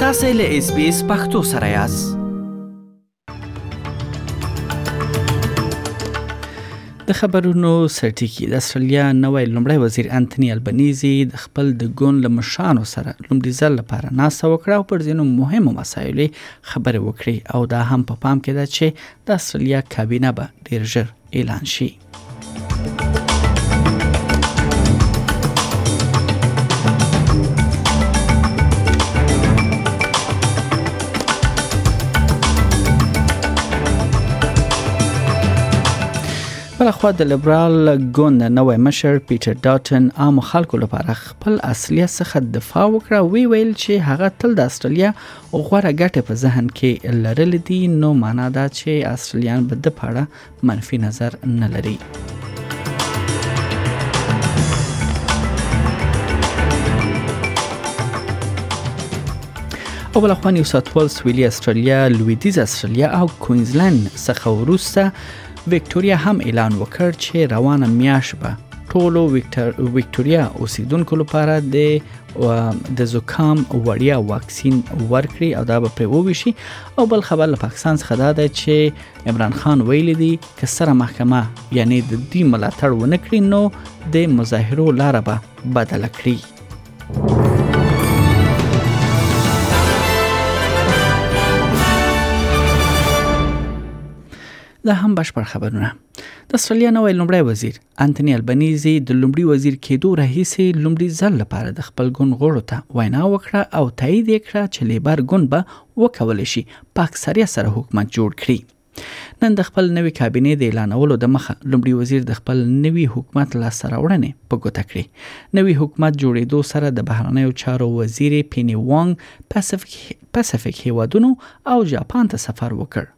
تاسو له اس بي اس پختو سره یاست د خبرونو سرټیکی د استرالیا نوې لمړی وزیر انټونی البنيزي د خپل د ګون له مشانو سره لمړي ځل لپاره ناسه وکړه او پر ځینو مهمو مسایلو خبرې وکړي او دا هم په پا پام کې ده چې د استرالیا کابینه به ډیر ژر اعلان شي بل خو د لیبرال ګوند نوې مشر پیټر ډاټن عام خلکو لپاره خپل اصلي څخه دفاع وکړه وی ویل چې هغه تل د استرالیا غوړه ګټه په ذهن کې لرل دي نو معنا دا چې استرالیان به د پاړه منفي نظر نه لري او بل خو نیو ساتوال سویلي استرالیا لویدیز استرالیا او کوینزلند څخه وروسته وکټوريا هم اعلان وکړ چې روانه میاش به ټولو وکټوريا اوسیدونکو لپاره د د زکام وړیا واکسین ورکړي او دا به په وویشي او بل خبر له پاکستان څخه دا ده چې عمران خان ویلي دي که سره محکمه یعنی د دوی ملاتړ ونه کړي نو د مظاهرو لار به بدل کړي دا هم بشپړ خبرونه د استرالیا نوې لومړی وزیر انتني البنيزي د لومړي وزير کېدو راهيسې لومړي ځل لپاره د خپل ګوند غړو ته وينا وکړه او تایید یې کړه چې لیبر ګوند به وکولی شي په اکثریت سره حکومت جوړ کړي. نن د خپل نوي کابینې د اعلانولو د مخه لومړي وزیر د خپل نوي حکومت لاسته راوړنې په ګوته کړې نوي حکومت جوړېدو سره د بهرنیو چارو وزیرې پینې وانګ پاسفیک هیوادونو او جاپان ته سفر وکړ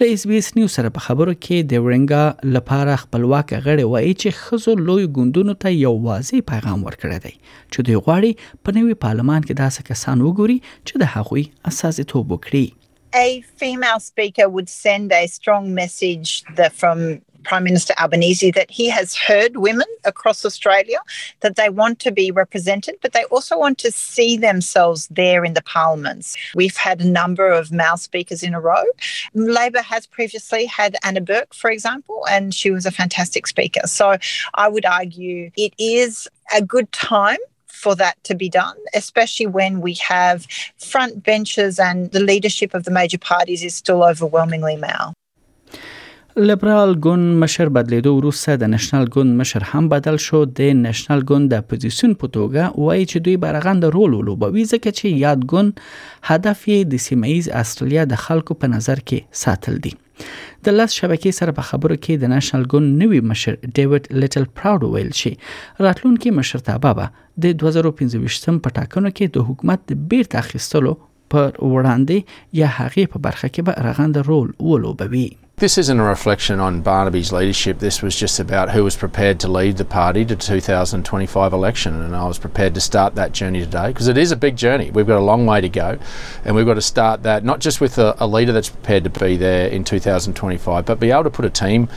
له اس بي اس نیوز سره په خبرو کې د ورنګا لپاره خپلواک غړې وایي چې خزو لوی ګوندونو ته یو واضح پیغام ورکړی دی چې دوی غواړي په نوي پارلمان کې داسې کسان وګوري چې د هغوی استازیتوب وکړي a female speaker would send a strong message that from Prime Minister Albanese that he has heard women across Australia that they want to be represented, but they also want to see themselves there in the parliaments. We've had a number of male speakers in a row. Labor has previously had Anna Burke, for example, and she was a fantastic speaker. So I would argue it is a good time for that to be done, especially when we have front benches and the leadership of the major parties is still overwhelmingly male. لبرال ګوند مشر بدلیدو وروسته د نېشنل ګوند مشر هم بدل شو د نېشنل ګوند د اپوزیسیون په توګه وایي چې دوی برغند رول ولوبوي ځکه چې یاد ګوند هدف یې د سیمه ییز استرالیا د خلکو په نظر کې ساتل دي د لاس شبکې سره په خبرو کې د نېشنل ګوند نوی مشر ډیوډ لیټل پراود ویل چې راتلونکي مشرتابه به د 2025 په ټاکنو کې د حکومت د بیرته اخیستلو پر وړاندې یا هغې په برخه کې به رغند رول ولوبوي This isn't a reflection on Barnaby's leadership. This was just about who was prepared to lead the party to 2025 election, and I was prepared to start that journey today because it is a big journey. We've got a long way to go, and we've got to start that not just with a, a leader that's prepared to be there in 2025, but be able to put a team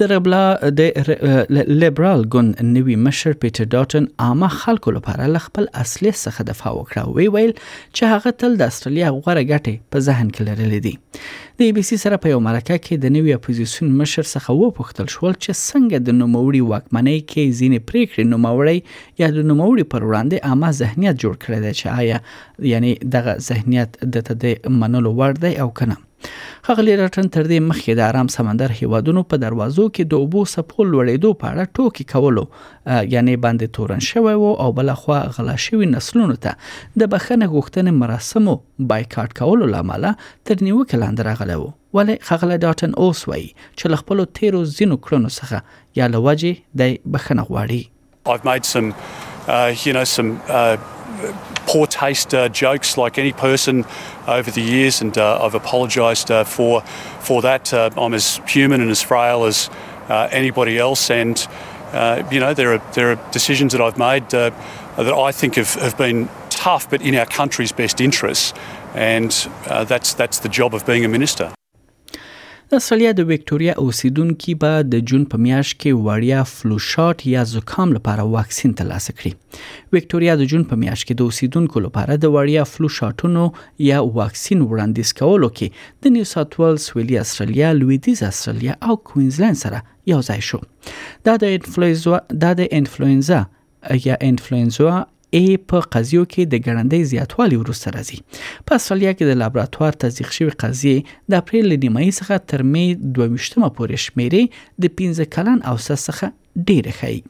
د ربلا د لیبرال ګوند نوي مشر پیټر ډاټن عامه خلکو لپاره له خپل اصلي څخه دفاع وکړه وی ویل چې هغه تل د استرالیا غوره ګټې په ذهن کې لرلې دي د ای بي سي سره په یو مرکه کې د نوي اپوزیسیون مشر څخه وپوښتل شول چې څنګه د نوموړي واکمنۍ کې ځینې پریکړې نوموړی یا د نوموړي پر وړاندې عامه ذهنیت جوړ کړی دی چې آیا یعنی دغه ذهنیت د تدې منلو وړ دی او کنه ښاغلي رټن تر دې مخکې د آرام سمندر هیوادونو په دروازو کې د اوبو سپو لوړېدو په اړه ټوکې کولو یعنی باندې تورن شوی وو او بل خو غلا شوی نسلونو ته د بخنه غوښتنې مراسمو بایکاټ کولو لامل تر نیوکې لاندې راغلی وو ولی خغله ډاټن اوس وایي چې له خپل تیرو زینو کړنو څخه یا لوجه د بخنه غواړي I've made some uh, you know some uh, poor taste uh, jokes like any person over the years, and uh, I've apologised uh, for for that. Uh, I'm as human and as frail as uh, anybody else, and you know there are there are decisions that I've made that I think have, have been tough, but in our country's best interests, and that's that's the job of being a minister. د استرالیا د وکټوریا اوسیدونکي به د جون په میاشت کې وړیا فلو شاټ یا زکام لپاره واکسین ترلاسه کړي وکټوریا د جون په میاشت کې د اوسیدونکو لپاره د وړیا فلو شاټونو یا واکسین وړاندیز کولو کې د نیو ساوت ویلز سویلي استرالیا لویدیځ استرالیا او کوینزلند سره یو ځای شو دا د انفلوئنزا دا د انفلوئنزا یا انفلوئنزا ای په قضیو کې د ګړندۍ زیاتوالي وروسته راځي په استرالیا کې د لابراتوار تصدیق شوی قضیه د اپریل له نیمایي څخه تر می 22مه پورې شمیرې د 15 کلن اوسه څخه ډیر ښایي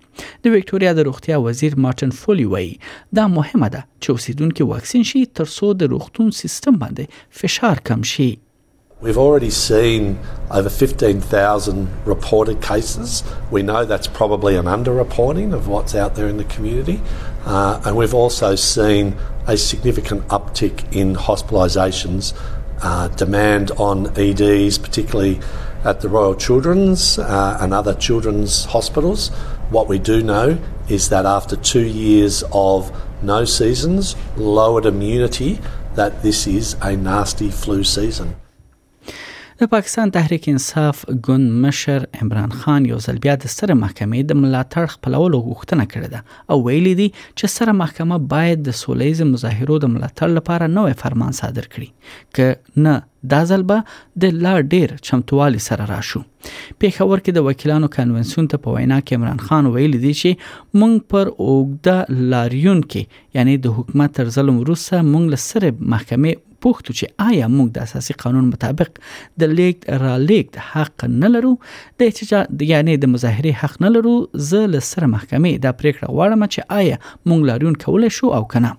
د وکټوریا د روغتیا وزیر مارټن فولی وایي دا مهمه ده چې اوسیدونکو واکسین شي ترڅو د روغتون سیستم باندې فشار کم شي We've already seen over 15,000 reported cases. We know that's probably an underreporting of what's out there in the community. Uh, and we've also seen a significant uptick in hospitalisations, uh, demand on EDs, particularly at the Royal Children's uh, and other children's hospitals. What we do know is that after two years of no seasons, lowered immunity, that this is a nasty flu season. د پاکستان تحریک انصاف ګوند مشر عمران خان یو ځل بیا د سره محکمې د ملاتړ خپلولو غوښتنه کړې ده او ویلي دي چې سره محکمه باید د سولېز مظاهرو د ملاتړ لپاره نوې فرمان صادر کړي که نه دا ځل به د لا ډیر چمتووالي سره راشو پیښور کې د وکیلانو کنونسیون ته په وینا کې عمران خان ویلي دی چې مونږ پر اوګده لاریون کې یعنی د حکومت تر ظلم وروسته مونږ له سره محکمې پوښتو چې آیا موږ د اساسي قانون مطابق د لیګ را لیګ حق نه لرو د احتجاج یعنی د مظاهره حق نه لرو زه له سره محکمې دا پریکړه غواړم چې آیا موږ لاریون کولای شو او کنه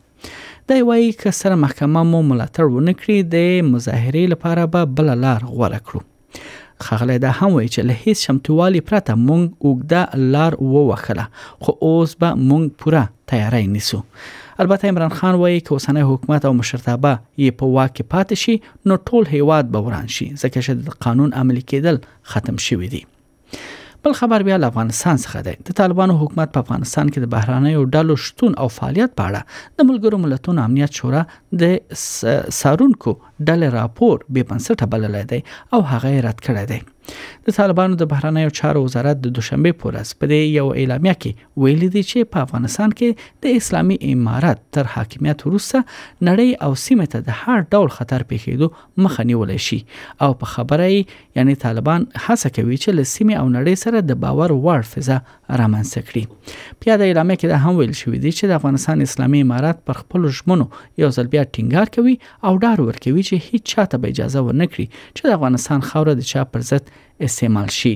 دی وایي که سره محکمه مو ملاتړ ونه کړي د مظاهرې لپاره به بل لار غوره کړو خغلی دا هم وایي چې له هیڅ شمتووالي پرته مونږ اوږده لار ووخله خو اوس به مونږ پوره تیاری نیسو البته عمران خان وایي که اوسنۍ حکومت او مشرتابه یې په واک کې پاتې شي نو ټول هیواد به وران شي ځکه چې د قانون عملي کېدل ختم شوي دي بل خبر بیا له افغانستان څخه دی د طالبانو حکومت په افغانستان کې د بهرانیو ډلو شتون او فعالیت په اړه د ملګرو ملتونو امنیت شورا د سارونکو ډلې راپور بې بنسټه بللی دی او هغه یې رد کړی دی د طالبانو د بهرانیو چارو وزارت د دوشنبه په ورځ په دې یو اعلامیه کې ویل دي چې په افغانستان کې د اسلامي امارت تر حاکمیت وروسته نړۍ او سیمه ته د هر ډول خطر پیښېدو مخه نیولی شي او په خبره یې یعنې طالبان هڅه کوي چې له سیمې او نړۍ سره د باور وړ فضا رامنځته کړي په یاده اعلامیه کې دا هم ویل شوي دي چې د افغانستان اسلامي امارات پر خپلو ژمنو یو ځل بیا ټینګار کوي او ډار ورکوي چې هیڅ چاته به اجازه ورنکړي چې د افغانستان خاوره د چا پر ضد استعمال شي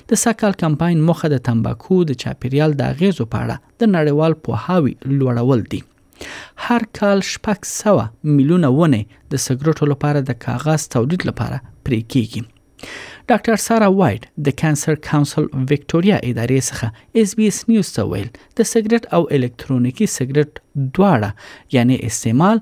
د سږکال کمپاین موخه د تمباکو د چاپیریال د اغیزو په اړه د نړیوال پوهاوي لوړول دي. هر کال شپږ سوه میلیونه ونې د سګرټو لپاره د کاغذ تولید لپاره پرې کیږي ډاکټر سارا وایډ د کانسر کونسل وکټوریا ادارې څخه اس بي اس نیوز ته ویل د سګرټ او الکترونیکی سګرټ دواړه یعنی استعمال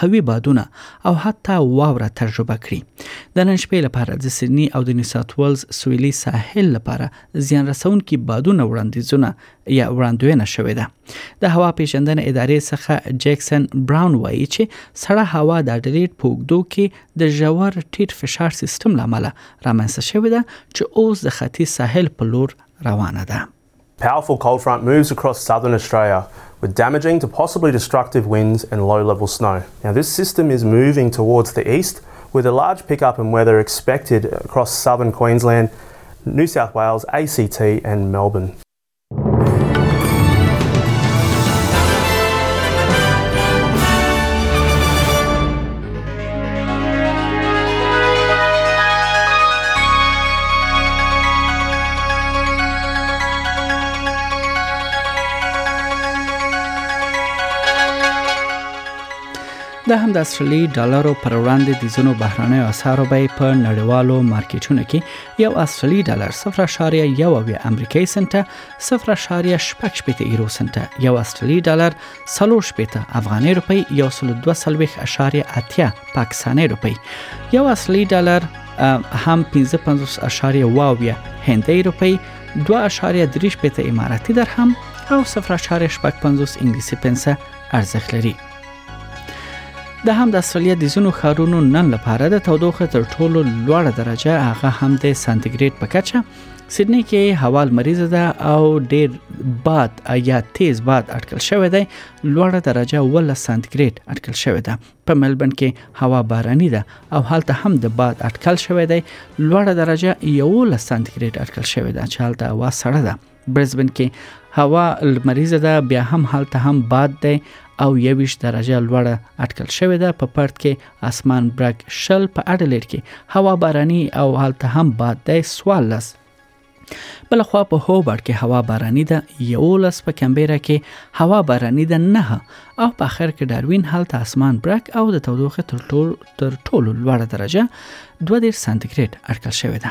قوي بادونه او حتی واوره تجربه کړي د نن شپې لپاره د سیدنی او د نیوساوت ولز سویلي ساحل لپاره زیان رسونکي بادونه وړاندیزونه یا وړاندوینه شوې ده د هوا پیژندنې ادارې څخه جیکسن براون وایي چې سړه هوا د اډلیډ په اوږدو کې د ژور ټیټ فشار سیستم لامل رامنځته شوې ده چې اوس د ختیځ ساحل په لور روانه ده Powerful cold front moves across southern Australia with damaging to possibly destructive winds and low level snow. Now, this system is moving towards the east with a large pickup in weather expected across southern Queensland, New South Wales, ACT, and Melbourne. د هم د اصلي ډالرو پر وړاندې د زونو بهرانه اسعارو به په نړیوالو مارکیټونو کې یو اصلي ډالر 0.1 امریکایي سنت 0.8 یورو سنت یو اصلي ډالر څلور شپېته افغاني روپۍ یو سل دوه څلوېښت اشاریه اتیا پاکستاني روپۍ یو اصلي ډالر هم 55 اشاریه واویا هندۍ روپۍ 2 اشاریه درې شپېته اماراتي درهم او 0 اشاریه شپږ پنځوس انګلیسي پنسه ارزښت لري د هم د استرالیا د زونو خارونو نن لپاره د تودوخه تر ټولو لوړه درجه هغه هم د سانتیګریډ په کچه سیدنی کې هوا لمریزه ده او ډیر باد یا تیز باد اټکل شوی دی لوړه درجه 12 سانتیګریډ اټکل شوی ده په ملبن کې هوا باراني ده او هلته هم د باد اټکل شوی دی لوړه درجه 11 سانتیګریډ اټکل شوی ده چې هلته هوا سړه ده برزبن کې هوا لمریزه ده بیا هم هلته هم باد دی او 21 درجه لوړه اټکل شوې ده په پرت کې اسمان برګ شل په اډلېټ کې هوا باراني او هلته هم باد دی سوال لس بلخوا په هوبر کې هوا باراني ده یولس په کمبیرا کې هوا باراني ده نه او په اخر کې ډاروین هلته اسمان برک او د تودوخې تر ټولو لوړه درجه 2 سانتیګریډ اټکل شوې ده